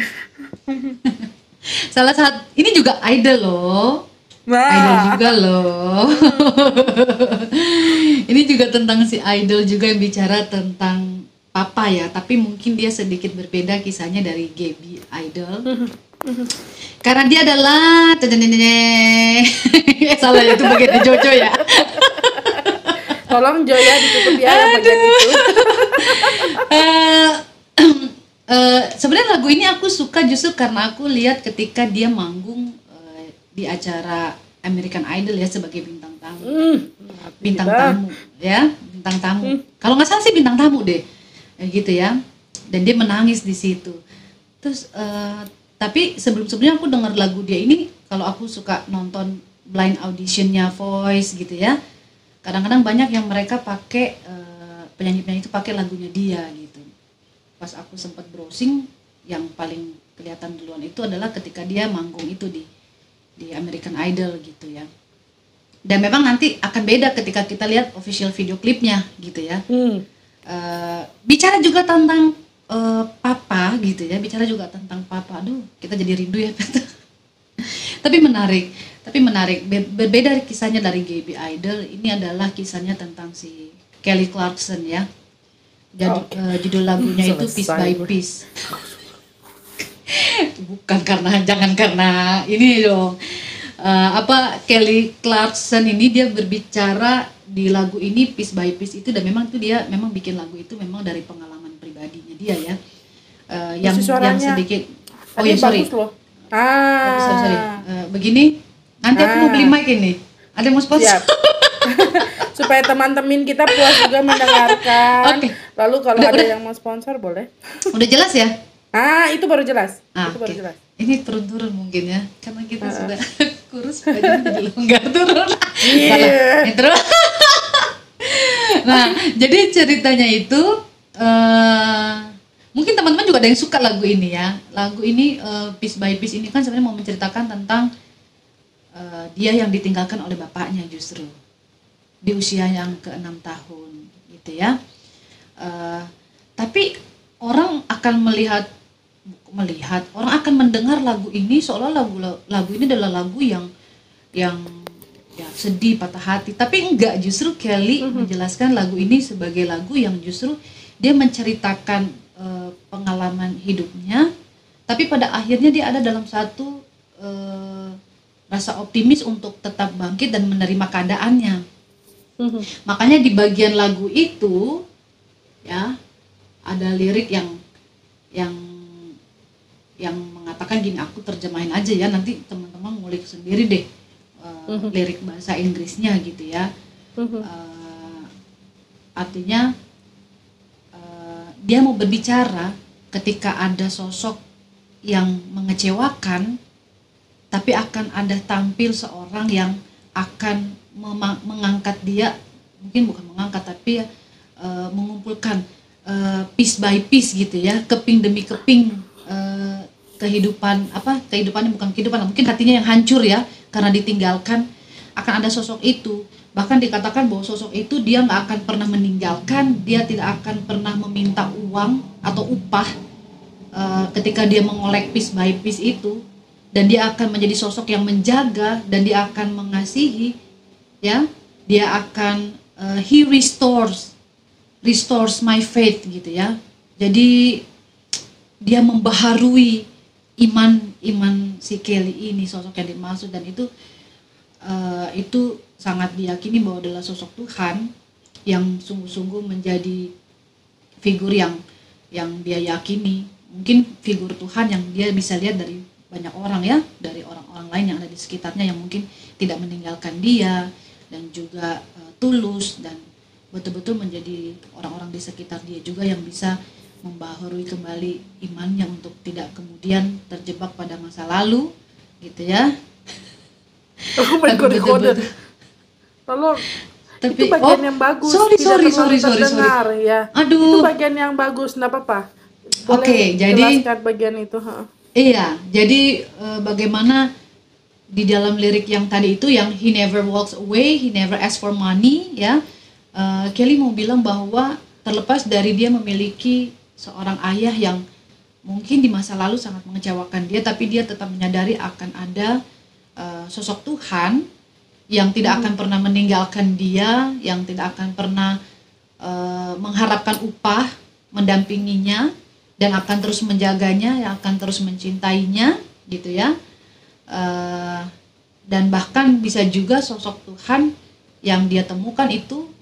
Salah satu ini juga idol loh. Idol nah juga loh. ini juga tentang si idol juga yang bicara tentang papa ya, tapi mungkin dia sedikit berbeda kisahnya dari Gaby Idol. Karena dia adalah salah itu bagian Jojo ya. Tolong Joya ditutup ya yang bagian itu. Eh, eh, sebenarnya lagu ini aku suka justru karena aku lihat ketika dia manggung eh, di acara American Idol ya sebagai bintang tamu. Hmm, bintang gila. tamu ya bintang tamu. Kalau nggak salah sih bintang tamu deh Eh, gitu ya. Dan dia menangis di situ. Terus eh, tapi sebelum sebelumnya aku dengar lagu dia ini kalau aku suka nonton blind auditionnya Voice gitu ya kadang-kadang banyak yang mereka pakai eh, penyanyi-penyanyi itu pakai lagunya dia gitu. Pas aku sempat browsing yang paling kelihatan duluan itu adalah ketika dia manggung itu di di American Idol gitu ya. Dan memang nanti akan beda ketika kita lihat official video klipnya gitu ya. Hmm. Eh, bicara juga tentang eh, papa gitu ya bicara juga tentang papa. Aduh kita jadi rindu ya tapi menarik tapi menarik Be- berbeda kisahnya dari Gaby Idol ini adalah kisahnya tentang si Kelly Clarkson ya jadi Oke. eh, judul lagunya itu Piece by. Piece bukan karena jangan karena ini dong Eh, apa Kelly Clarkson ini dia berbicara di lagu ini piece by piece itu dan memang itu dia memang bikin lagu itu memang dari pengalaman pribadinya dia ya Eh, yang yang sedikit oh ya sorry bagus loh. Sorry, sorry, sorry. Ah. Eh, begini nanti aku mau Ah. beli mic ini ada yang mau sponsor. Supaya teman-teman kita puas juga mendengarkan. Oke. Lalu kalau Udah, ada udah. yang mau sponsor boleh. udah jelas ya Ah, itu baru jelas. Ah, itu baru oke. jelas. Ini turun-turun mungkin ya, karena kita Ah. sudah kurus badan jadi longgar turun. Iya. Salah, intro. nah, jadi ceritanya itu eh mungkin teman-teman juga ada yang suka lagu ini ya. Lagu ini eh, piece by piece ini kan sebenarnya mau menceritakan tentang eh, dia yang ditinggalkan oleh bapaknya justru. Di usia yang ke-6 tahun gitu ya. Eh, tapi orang akan melihat melihat orang akan mendengar lagu ini seolah lagu lagu ini adalah lagu yang yang ya sedih patah hati. Tapi enggak justru Kelly menjelaskan lagu ini sebagai lagu yang justru dia menceritakan eh, pengalaman hidupnya. Tapi pada akhirnya dia ada dalam satu eh, rasa optimis untuk tetap bangkit dan menerima keadaannya. Makanya di bagian lagu itu ya ada lirik yang yang yang mengatakan gini aku terjemahin aja ya nanti teman-teman ngulik sendiri deh uh, lirik bahasa Inggrisnya gitu ya. Uh, artinya uh, dia mau berbicara ketika ada sosok yang mengecewakan tapi akan ada tampil seorang yang akan mengangkat dia mungkin bukan mengangkat tapi ya uh, mengumpulkan uh, piece by piece gitu ya keping demi keping uh, kehidupan apa kehidupannya bukan kehidupan mungkin hatinya yang hancur ya karena ditinggalkan akan ada sosok itu. Bahkan dikatakan bahwa sosok itu dia nggak akan pernah meninggalkan dia tidak akan pernah meminta uang atau upah uh, ketika dia mengolek piece by piece itu dan dia akan menjadi sosok yang menjaga dan dia akan mengasihi ya. Dia akan uh, he restores restores my faith gitu ya. Jadi dia membaharui iman iman si Kelly ini sosok yang dimaksud. Dan itu eh, itu sangat diyakini bahwa adalah sosok Tuhan yang sungguh-sungguh menjadi figur yang yang dia yakini. Mungkin figur Tuhan yang dia bisa lihat dari banyak orang ya dari orang-orang lain yang ada di sekitarnya yang mungkin tidak meninggalkan dia dan juga eh, tulus dan betul-betul menjadi orang-orang di sekitar dia juga yang bisa membaharui kembali imannya untuk tidak kemudian terjebak pada masa lalu gitu ya Oh my god, betul-betul. kode. Tolong. Tapi- itu bagian oh, yang bagus. sorry, tidak sorry, terlalu sorry, sorry, terdengar, ya. Aduh. Itu bagian yang bagus, enggak apa-apa. Oke, jadi- jelaskan bagian itu, ha. Iya, jadi eh, bagaimana di dalam lirik yang tadi itu yang he never walks away, he never asks for money, ya. eh, Kelly mau bilang bahwa terlepas dari dia memiliki seorang ayah yang mungkin di masa lalu sangat mengecewakan dia, tapi dia tetap menyadari akan ada eh, sosok Tuhan yang tidak akan pernah meninggalkan dia, yang tidak akan pernah eh, mengharapkan upah, mendampinginya dan akan terus menjaganya, yang akan terus mencintainya, gitu ya. Eh, dan bahkan bisa juga sosok Tuhan yang dia temukan itu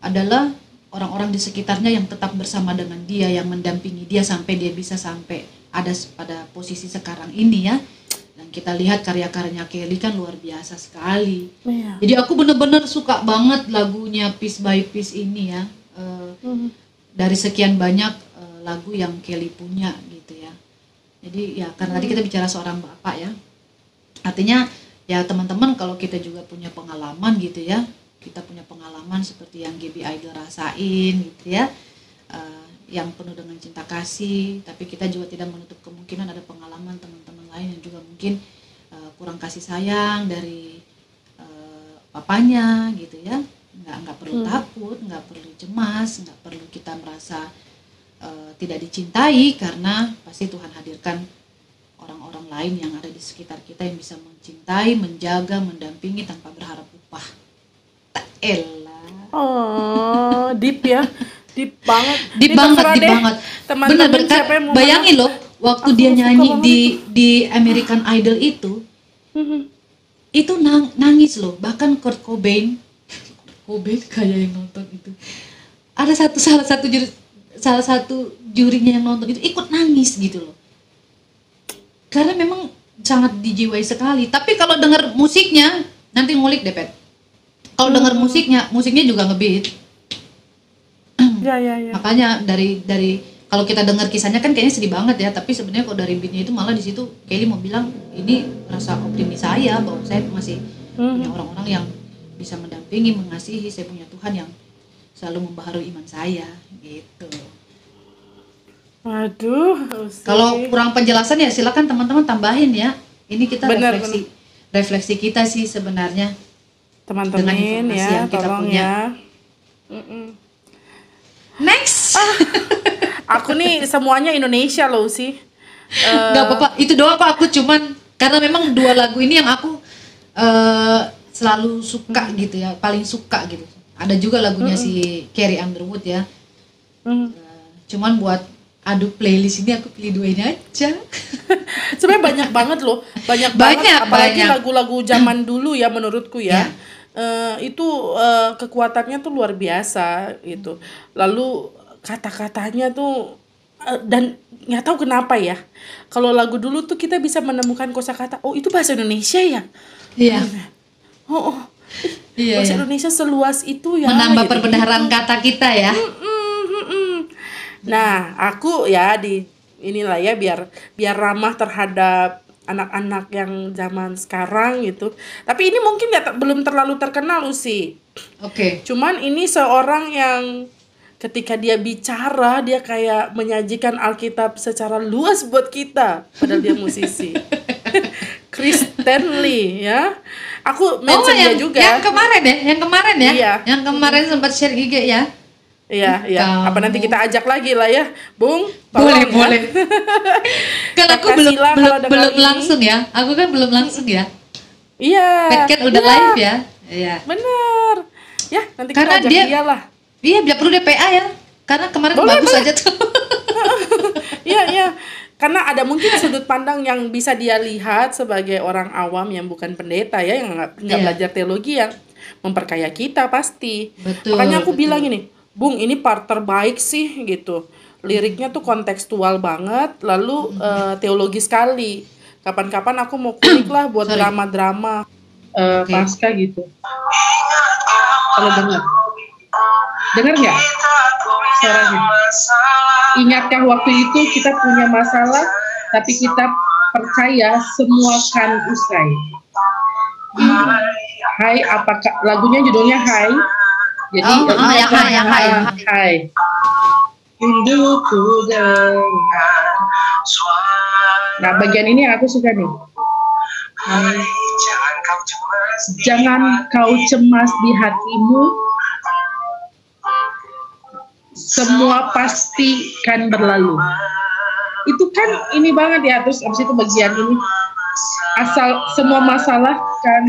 adalah orang-orang di sekitarnya yang tetap bersama dengan dia, yang mendampingi dia sampai dia bisa sampai ada pada posisi sekarang ini ya. Dan kita lihat karya-karyanya Kelly kan luar biasa sekali. Iya. Jadi aku bener-bener suka banget lagunya Piece by Piece ini ya. Eh, Mhm. dari sekian banyak lagu yang Kelly punya gitu ya. Jadi ya karena tadi kita bicara seorang bapak ya. Artinya ya teman-teman kalau kita juga punya pengalaman gitu ya. Kita punya pengalaman seperti yang GB Idol rasain gitu ya. eh, yang penuh dengan cinta kasih, tapi kita juga tidak menutup kemungkinan ada pengalaman teman-teman lain yang juga mungkin eh, kurang kasih sayang dari eh, papanya gitu ya nggak nggak perlu takut nggak perlu cemas nggak perlu kita merasa eh, tidak dicintai karena pasti Tuhan hadirkan orang-orang lain yang ada di sekitar kita yang bisa mencintai, menjaga, mendampingi tanpa berharap upah. Tak elah. Oh, deep ya. Deep banget. Deep Ini banget, deep deh, banget. Teman-teman Bener, bener. siapa yang mau Bayangin loh, waktu dia nyanyi di di American Idol itu, Mhm. itu nang, nangis loh. Bahkan Kurt Cobain, Cobain kayak yang nonton itu. Ada satu salah satu juri, salah satu jurinya yang nonton itu ikut nangis gitu loh. Karena memang sangat dijiwai sekali. Tapi kalau dengar musiknya, nanti ngulik deh Pet. Kalau dengar musiknya, musiknya juga ngebeat. Ya, ya, ya. makanya dari dari kalau kita dengar kisahnya kan kayaknya sedih banget ya tapi sebenarnya kalau dari beatnya itu malah di situ Kelly mau bilang ini rasa optimis saya bahwa saya masih punya orang-orang yang bisa mendampingi mengasihi saya punya Tuhan yang selalu membaharui iman saya gitu Waduh, Usi. kalau kurang penjelasan ya silakan teman-teman tambahin ya ini kita Benar, refleksi refleksi kita sih sebenarnya teman-teman ya, yang kita tolong punya. ya. Next Aku nih semuanya Indonesia loh sih. Eh, nggak apa-apa itu doang kok aku cuman karena memang dua lagu ini yang aku eh, selalu suka gitu ya paling suka gitu ada juga lagunya si Carrie Underwood ya mm. Eh, cuman buat adu playlist ini aku pilih dua ini aja Sebenarnya banyak banget loh, banyak, Banyak, banget. Apalagi lagu-lagu zaman dulu ya menurutku ya. Ya. Eh, itu eh, kekuatannya tuh luar biasa gitu. Lalu kata-katanya tuh eh, dan nggak tahu kenapa ya. Kalau lagu dulu tuh kita bisa menemukan kosakata, oh itu bahasa Indonesia ya. iya Oh, oh iya bahasa iya. Indonesia seluas itu ya. menambah gitu. perbenaran kata kita ya mm, mm. Nah, aku ya di inilah ya biar biar ramah terhadap anak-anak yang zaman sekarang gitu. Tapi ini mungkin nggak ter- belum terlalu terkenal sih. oke Cuman ini seorang yang ketika dia bicara dia kayak menyajikan Alkitab secara luas buat kita padahal dia musisi. Chris Stanley ya. Aku oh mention dia yang, juga. yang kemarin ya yang kemarin ya Iya. yang kemarin sempat share IG ya Iya, iya. Apa nanti kita ajak lagi lah ya, Bung? boleh ya. boleh kan aku belum belum belum ini. langsung ya aku kan belum langsung ya Iya. Pet kan udah Iya, live ya iya Bener. Ya, nanti Karena kita ajak dia- dia lah. Iya, biar perlu DPA ya. Karena kemarin Boleh, bagus boleh. aja tuh. Iya, iya. Karena ada mungkin sudut pandang yang bisa dia lihat sebagai orang awam yang bukan pendeta ya, yang nggak nggak Iya. belajar teologi yang memperkaya kita pasti. Betul, Makanya aku betul. bilang ini, Bung, ini part terbaik sih gitu. Liriknya tuh kontekstual banget, lalu eh, teologi sekali. Kapan-kapan aku mau kulik lah buat drama-drama. Oke. pasca gitu. Kalau dengar. Dengar nggak suaranya? Ingatkah waktu itu kita punya masalah, tapi kita percaya semua kan usai. Hai, apakah lagunya judulnya Hai? Jadi Oh, oh, yang Hai, yang Hai, yang Hai. Hai. Rinduku. Nah, bagian ini yang aku suka nih. Hai. Jangan kau cemas di hatimu. Semua pasti kan berlalu. Itu kan ini banget ya terus abis itu bagian ini asal semua masalah kan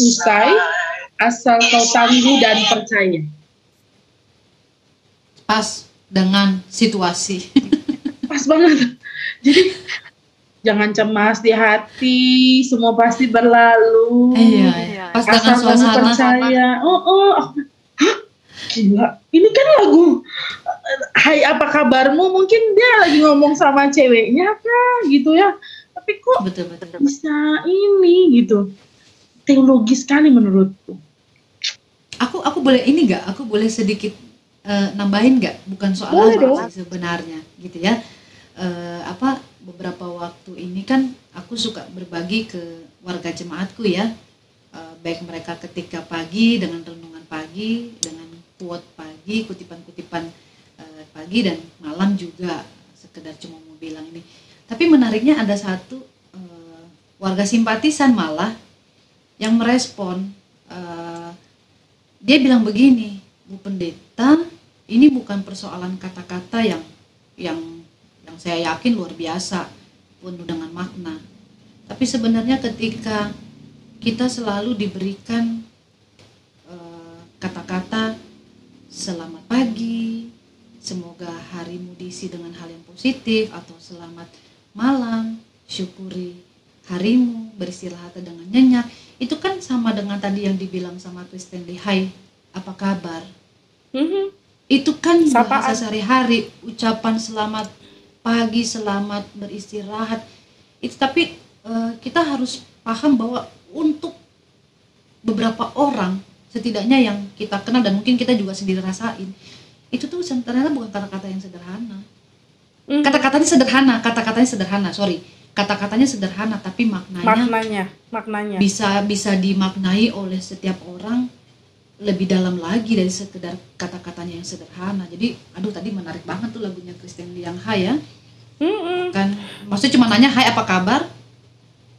usai asal kau tangguh dan percaya. Pas dengan situasi. Pas banget. Jadi jangan cemas di hati, semua pasti berlalu. iya, pas dengan asal kamu suasana. percaya oh oh aku- Hah? gila ini kan lagu Hai apa kabarmu mungkin dia lagi ngomong sama ceweknya kah gitu ya tapi kok Betul, betul. bisa ini gitu teologi sekali menurutku Aku aku boleh ini nggak? Aku boleh sedikit eh, nambahin nggak? Bukan soal Boleh dong. sih sebenarnya, gitu ya. Eh, apa beberapa waktu ini kan aku suka berbagi ke warga jemaatku ya. Eh, baik mereka ketika pagi dengan renungan pagi, dengan quote pagi, kutipan-kutipan eh, pagi dan malam juga sekedar cuma mau bilang ini. Tapi menariknya ada satu eh, warga simpatisan malah yang merespon eh, dia bilang begini, Bu Pendeta, ini bukan persoalan kata-kata yang yang yang saya yakin luar biasa penuh dengan makna. Tapi sebenarnya ketika kita selalu diberikan eh, kata-kata selamat pagi, semoga harimu diisi dengan hal yang positif atau selamat malam, syukuri harimu, beristirahat dengan nyenyak. Itu kan sama dengan tadi yang dibilang sama Kristen Lee, "Hai, apa kabar?" Mhm. Itu kan Sapaan. bahasa sehari-hari, ucapan selamat pagi, selamat beristirahat. Itu tapi eh, kita harus paham bahwa untuk beberapa orang setidaknya yang kita kenal dan mungkin kita juga sendiri rasain itu tuh ternyata bukan kata-kata yang sederhana. Mhm. Kata-katanya sederhana, kata-katanya sederhana, sorry. Kata-katanya sederhana tapi maknanya maknanya maknanya bisa bisa dimaknai oleh setiap orang lebih dalam lagi dari sekedar kata-katanya yang sederhana. Jadi, aduh tadi menarik banget tuh lagunya Kristen Liang Hai ya. Kan maksudnya cuma nanya hai apa kabar?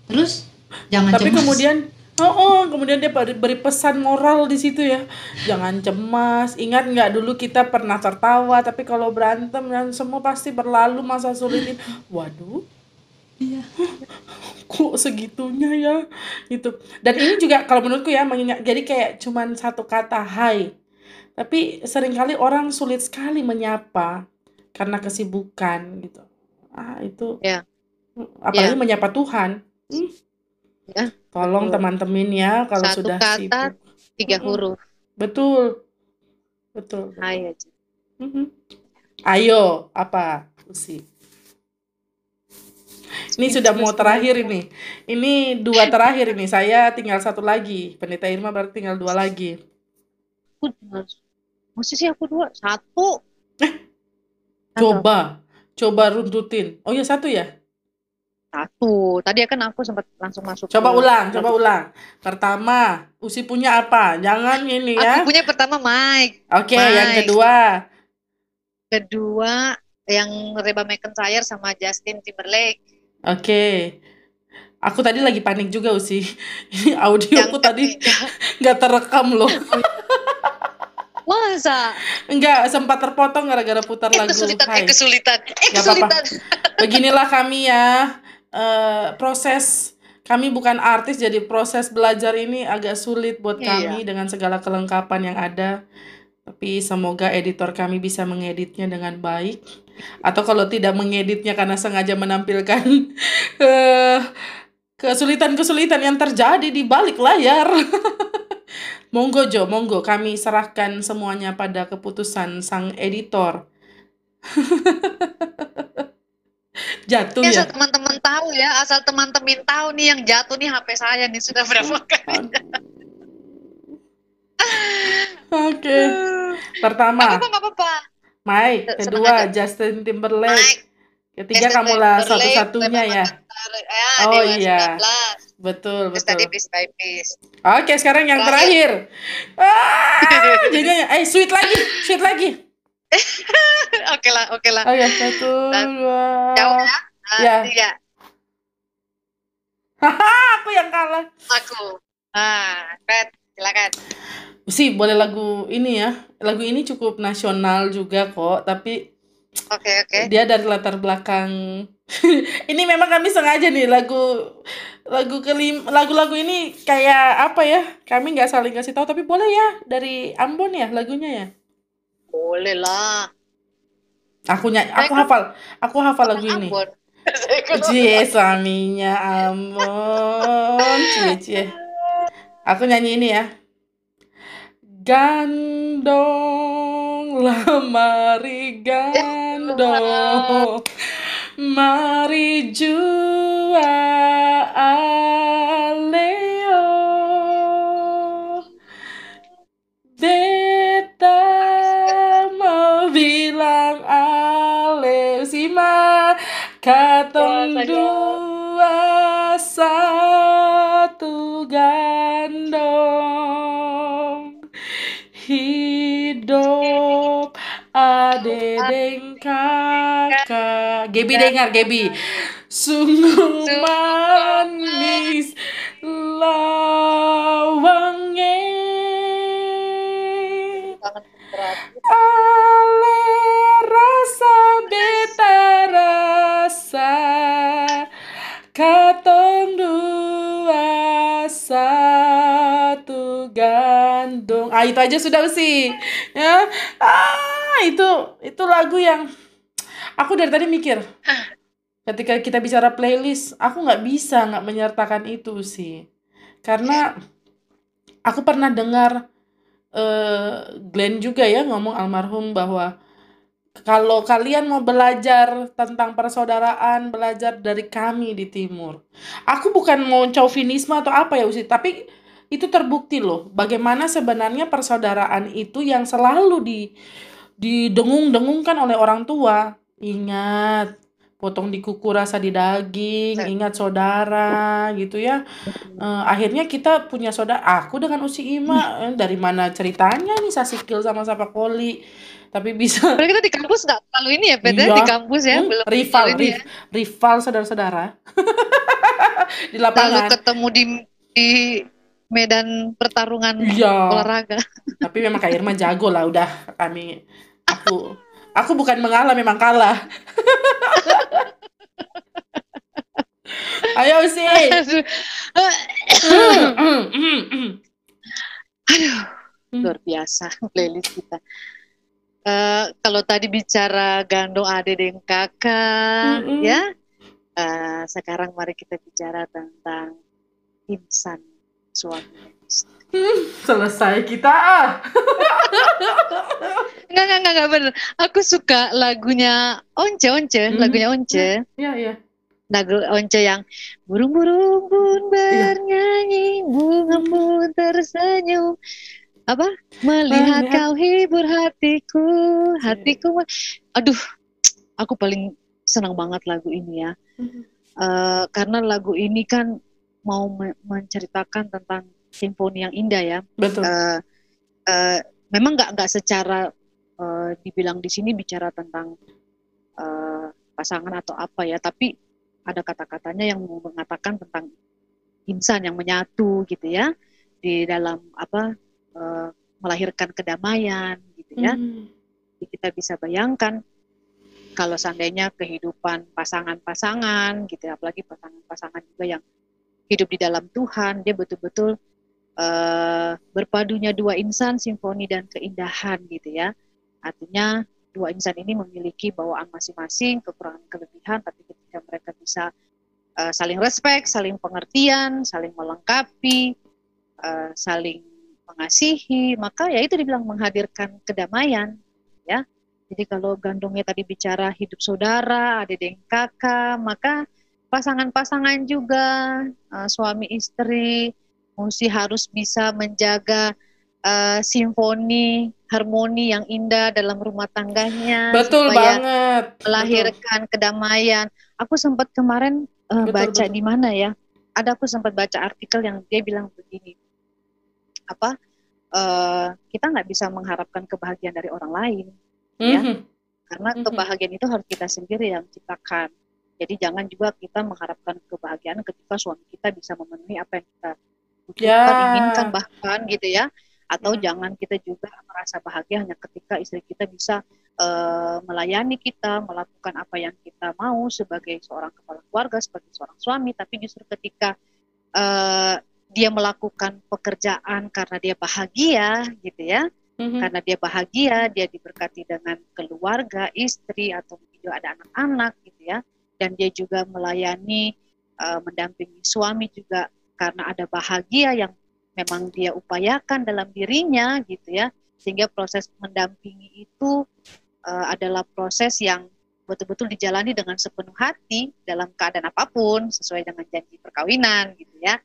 Terus jangan tapi cemas. kemudian oh, oh, kemudian dia beri, beri pesan moral di situ ya jangan cemas ingat nggak dulu kita pernah tertawa tapi kalau berantem dan semua pasti berlalu masa sulit ini waduh Iya. kok segitunya ya gitu dan ini juga kalau menurutku ya mengingat jadi kayak cuman satu kata hai tapi sering kali orang sulit sekali menyapa karena kesibukan gitu ah itu Ya. apalagi menyapa Tuhan Hmm. Ya, tolong teman-teman ya kalau Satu sudah kata, sibuk Tiga Mm-mm. huruf. betul betul, betul. Hai aja. Mhm. ayo apa Usi ini sudah mau terakhir ini ini dua terakhir ini saya tinggal satu lagi pendeta Irma berarti tinggal dua lagi Aku Mesti sih aku dua. Satu. Satu. coba coba runtutin oh ya satu ya Satu. Tadi kan aku sempat langsung masuk. coba ke- ulang coba ulang pertama Usi punya apa jangan ini ya Aku punya pertama Mike. oke yang Mike. kedua Kedua yang Reba McIntyre sama Justin Timberlake. Oke. Aku tadi lagi panik juga Usi. Ini audioku Yang tadi nggak terekam loh. Masa? Enggak, sempat terpotong gara-gara putar Eh lagu kesulitan, Hai. eh kesulitan, eh apa-apa. kesulitan. Beginilah kami ya. eh, proses kami bukan artis jadi proses belajar ini agak sulit buat Iya. kami dengan segala kelengkapan yang ada. Tapi semoga editor kami bisa mengeditnya dengan baik. Atau kalau tidak mengeditnya karena sengaja menampilkan eh, kesulitan-kesulitan yang terjadi di balik layar. monggo Jo, monggo kami serahkan semuanya pada keputusan sang editor. Jatuh ya. asal teman-teman tahu ya, asal teman-teman tahu nih yang jatuh nih HP saya nih sudah berapa kali. Oke. Pertama, Apa nggak apa-apa. Mike. Senang Kedua, aja. Justin Timberlake. Mike, Ketiga, Justin kamulah Timberlake, satu-satunya ya. Ya, Oh, iya. 19. Betul, betul. tadi piece by piece. Oke, sekarang yang terakhir. Ah, jadinya, eh, sweet lagi, sweet lagi. oke lah, oke lah. Oke, satu, Dan dua. Jauh ya. Ah, Ya. Tiga. Aku yang kalah. Aku. Ah, Pet, silakan. Sih, boleh lagu ini ya. Lagu ini cukup nasional juga kok, tapi Oke, oke. dia dari latar belakang ini memang kami sengaja nih lagu lagu kelim lagu-lagu ini kayak apa ya kami nggak saling kasih tahu tapi boleh ya dari Ambon ya lagunya ya Boleh lah. aku nyanyi aku hafal aku hafal lagu ini cie suaminya Ambon cie cie aku nyanyi ini ya. Gandong lah mari gandong mari jua aleo. Beta mau bilang ale sima katong dua satu gandong. Hidup ade deng kakak Gebi dengar Gebi. Sungguh manis lawangnya. Sangat Ah, itu aja sudah sih ya. Ah itu itu lagu yang aku dari tadi mikir. Ketika kita bicara playlist aku nggak bisa nggak menyertakan itu sih. Karena aku pernah dengar eh Glenn juga ya ngomong almarhum bahwa kalau kalian mau belajar tentang persaudaraan, belajar dari kami di timur. Aku bukan mau chauvinisme atau apa ya Usi, tapi itu terbukti loh bagaimana sebenarnya persaudaraan itu yang selalu di didengung-dengungkan oleh orang tua. Ingat, potong di kuku rasa di daging, ingat saudara gitu ya. Eh, akhirnya kita punya saudara. Aku dengan Usi Ima eh, dari mana ceritanya nih Sasikil sama Sapakoli. Tapi bisa Padahal kita di kampus nggak terlalu ini ya, ya, Iya. di kampus ya, Hmm, belum rival, terlalu ini riv- ya. rival saudara-saudara di Lalu lapangan. ketemu di di medan pertarungan Iya. olahraga. Tapi memang Kak Irma jago lah udah kami aku aku bukan mengalah memang kalah. Ayo sih. Aduh. Hmm. luar biasa playlist kita. Eh, kalau tadi bicara gandong ade dan kakak, Mm-mm. ya. eh, sekarang mari kita bicara tentang insan suami. istri. Selesai kita ah. Enggak, enggak, enggak, enggak bener. Aku suka lagunya Once, Once, Mhm. lagunya Once. Iya iya. Lagu Once yang burung-burung pun Iya. bernyanyi, bunga pun tersenyum. Apa? Melihat Melihat- kau hibur hatiku, hatiku. me- Aduh, aku paling senang banget lagu ini ya. Eh, karena lagu ini kan mau me- menceritakan tentang simfoni yang indah ya. Betul. Eh, eh, memang nggak nggak secara eh, dibilang di sini bicara tentang eh, pasangan atau apa ya, tapi ada kata-katanya yang mengatakan tentang insan yang menyatu gitu ya di dalam apa eh, melahirkan kedamaian gitu ya. Hmm. Jadi kita bisa bayangkan kalau seandainya kehidupan pasangan-pasangan gitu ya, apalagi pasangan-pasangan juga yang hidup di dalam Tuhan, dia betul-betul eh, berpadunya dua insan, simfoni dan keindahan gitu ya. Artinya dua insan ini memiliki bawaan masing-masing, kekurangan kelebihan, tapi ketika mereka bisa eh, saling respect, saling pengertian, saling melengkapi, eh, saling mengasihi, maka ya itu dibilang menghadirkan kedamaian, ya. Jadi kalau gandongnya tadi bicara hidup saudara, adik dan kakak, maka pasangan-pasangan juga eh, suami istri mesti harus bisa menjaga eh, simfoni, harmoni yang indah dalam rumah tangganya Betul supaya banget. melahirkan kedamaian. Aku sempat kemarin eh, Betul, baca betul. di mana ya? Ada aku sempat baca artikel yang dia bilang begini, apa? eh, kita nggak bisa mengharapkan kebahagiaan dari orang lain, Betul. ya. Mhm. karena Mhm. kebahagiaan itu harus kita sendiri yang ciptakan. Jadi jangan juga kita mengharapkan kebahagiaan ketika suami kita bisa memenuhi apa yang kita butuhkan, Ya. inginkan bahkan gitu ya. Atau Hmm. jangan kita juga merasa bahagia hanya ketika istri kita bisa eh, melayani kita, melakukan apa yang kita mau sebagai seorang kepala keluarga, sebagai seorang suami, tapi justru ketika eh, dia melakukan pekerjaan karena dia bahagia gitu ya, Mhm. karena dia bahagia, dia diberkati dengan keluarga, istri atau juga ada anak-anak gitu ya, dan dia juga melayani, eh, mendampingi suami juga karena ada bahagia yang memang dia upayakan dalam dirinya gitu ya, sehingga proses mendampingi itu eh, adalah proses yang betul-betul dijalani dengan sepenuh hati dalam keadaan apa pun sesuai dengan janji perkawinan gitu ya.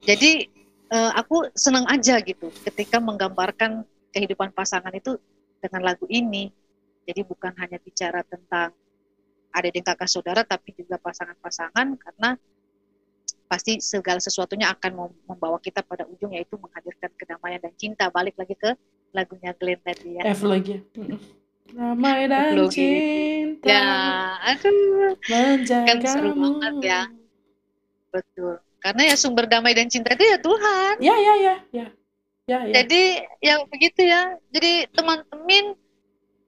Jadi eh, aku senang aja gitu ketika menggambarkan kehidupan pasangan itu dengan lagu ini. Jadi bukan hanya bicara tentang adik dan kakak saudara, tapi juga pasangan-pasangan karena pasti segala sesuatunya akan mem- membawa kita pada ujung yaitu menghadirkan kedamaian dan cinta. Balik lagi ke lagunya Glenn tadi ya. F lagi. Damai dan cinta Ya, aduh. Kan seru banget ya. betul. Karena ya sumber damai dan cinta itu ya Tuhan. Ya ya ya ya. Ya ya. Jadi ya begitu ya. Jadi teman-teman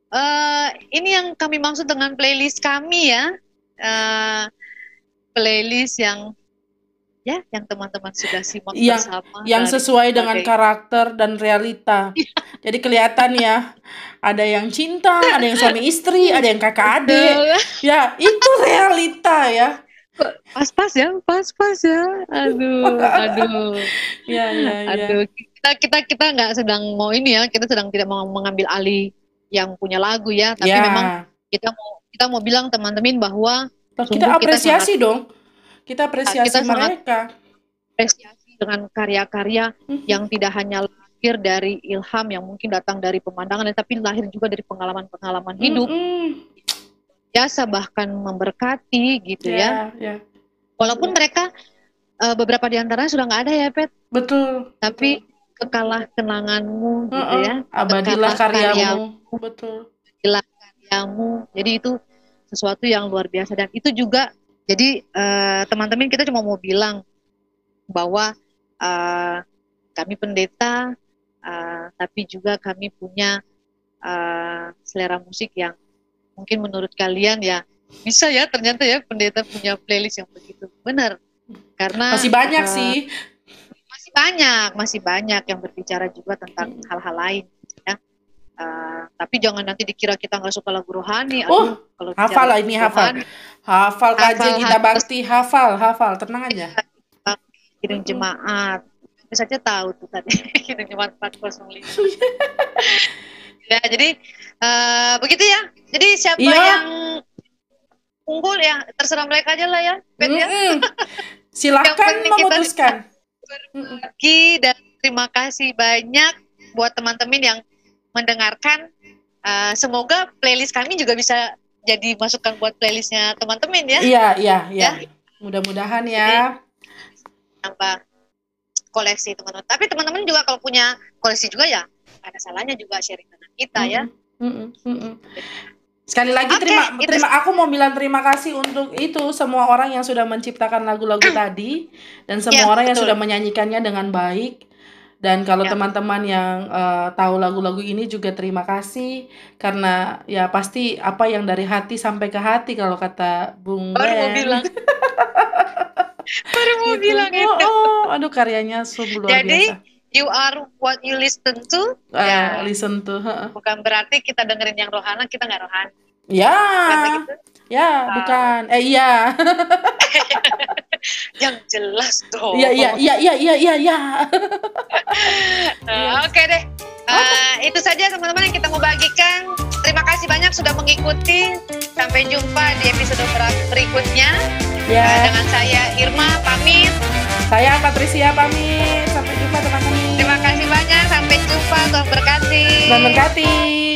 eh ini yang kami maksud dengan playlist kami ya. Eh, playlist yang ya yang teman-teman sudah simak Yang- bersama yang dari sesuai dengan berbagai- karakter dan realita. Jadi kelihatan ya, ada yang cinta, ada yang suami istri, ada yang kakak adik. Ya, itu realita ya. pas-pas ya pas-pas ya aduh aduh Ya, ya, ya. aduh kita kita kita nggak sedang mau ini ya kita sedang tidak mau mengambil alih yang punya lagu ya tapi Ya. memang kita mau kita mau bilang teman-teman bahwa Kita sungguh kita apresiasi dong. Kita apresiasi Kita mereka. apresiasi dengan karya-karya Mhm. yang tidak hanya lahir dari ilham yang mungkin datang dari pemandangan tapi lahir juga dari pengalaman-pengalaman hidup Mm-mm. biasa bahkan memberkati gitu ya Ya, ya. walaupun mereka eh, beberapa di antaranya sudah nggak ada ya Pet Betul. tapi kekalah kenanganmu gitu Heeh. ya Abadilah kekalah karyamu. Betul. karyamu jadi itu sesuatu yang luar biasa dan itu juga jadi eh, teman-teman kita cuma mau bilang bahwa eh, kami pendeta eh, tapi juga kami punya eh, selera musik yang mungkin menurut kalian ya bisa ya ternyata ya pendeta punya playlist yang begitu benar karena Masih banyak eh, sih. Masih banyak masih banyak yang berbicara juga tentang hal-hal lain ya Eh, tapi jangan nanti dikira kita nggak suka lagu rohani Oh, aduh, kalau hafal lah ini, hafal. rohani, Hafal Hafal, kita bakti, hafal, hafal. Tenang aja. kirim Mm-mm. jemaat bisa aja tahu tuh tadi kirim jemaat 405 ya jadi eh, begitu ya jadi siapa Iya. yang unggul ya terserah mereka aja lah ya Bet ya kita memutuskan. Mm-mm. Ki, dan terima kasih banyak buat teman-teman yang mendengarkan. Eh, semoga playlist kami juga bisa jadi masukan buat playlistnya teman-teman ya, Iya, iya, iya. Mudah-mudahan ya. nambah koleksi teman-teman. Tapi teman-teman juga kalau punya koleksi juga ya, ada salahnya juga sharing dengan kita ya. Mm-mm, mm-mm. Sekali lagi Oke, terima itu- terima aku mau bilang terima kasih untuk itu semua orang yang sudah menciptakan lagu-lagu tadi dan semua Ya, orang yang betul. sudah menyanyikannya dengan baik. Dan kalau Ya. teman-teman yang eh, tahu lagu-lagu ini juga terima kasih karena ya pasti apa yang dari hati sampai ke hati kalau kata Bung Baru mau Ben. bilang. Baru mau Gitu. bilang oh, itu. oh, aduh karyanya sungguh luar Jadi, biasa. You are what you listen to. Eh, ya. listen to, heeh. Bukan berarti kita dengerin yang rohana, kita nggak rohani. Ya, Kan begitu? ya, bukan. Eh iya. Yang jelas dong. Iya, iya, iya, iya, iya, iya, iya. Nah, Oke deh. Eh, itu saja teman-teman yang kita mau bagikan. Terima kasih banyak sudah mengikuti. Sampai jumpa di episode ber- berikutnya. Ya, dengan saya Irma pamit. saya Patricia pamit. Sampai jumpa teman-teman. Terima kasih banyak. Sampai jumpa. Tuhan berkati. Dan berkati.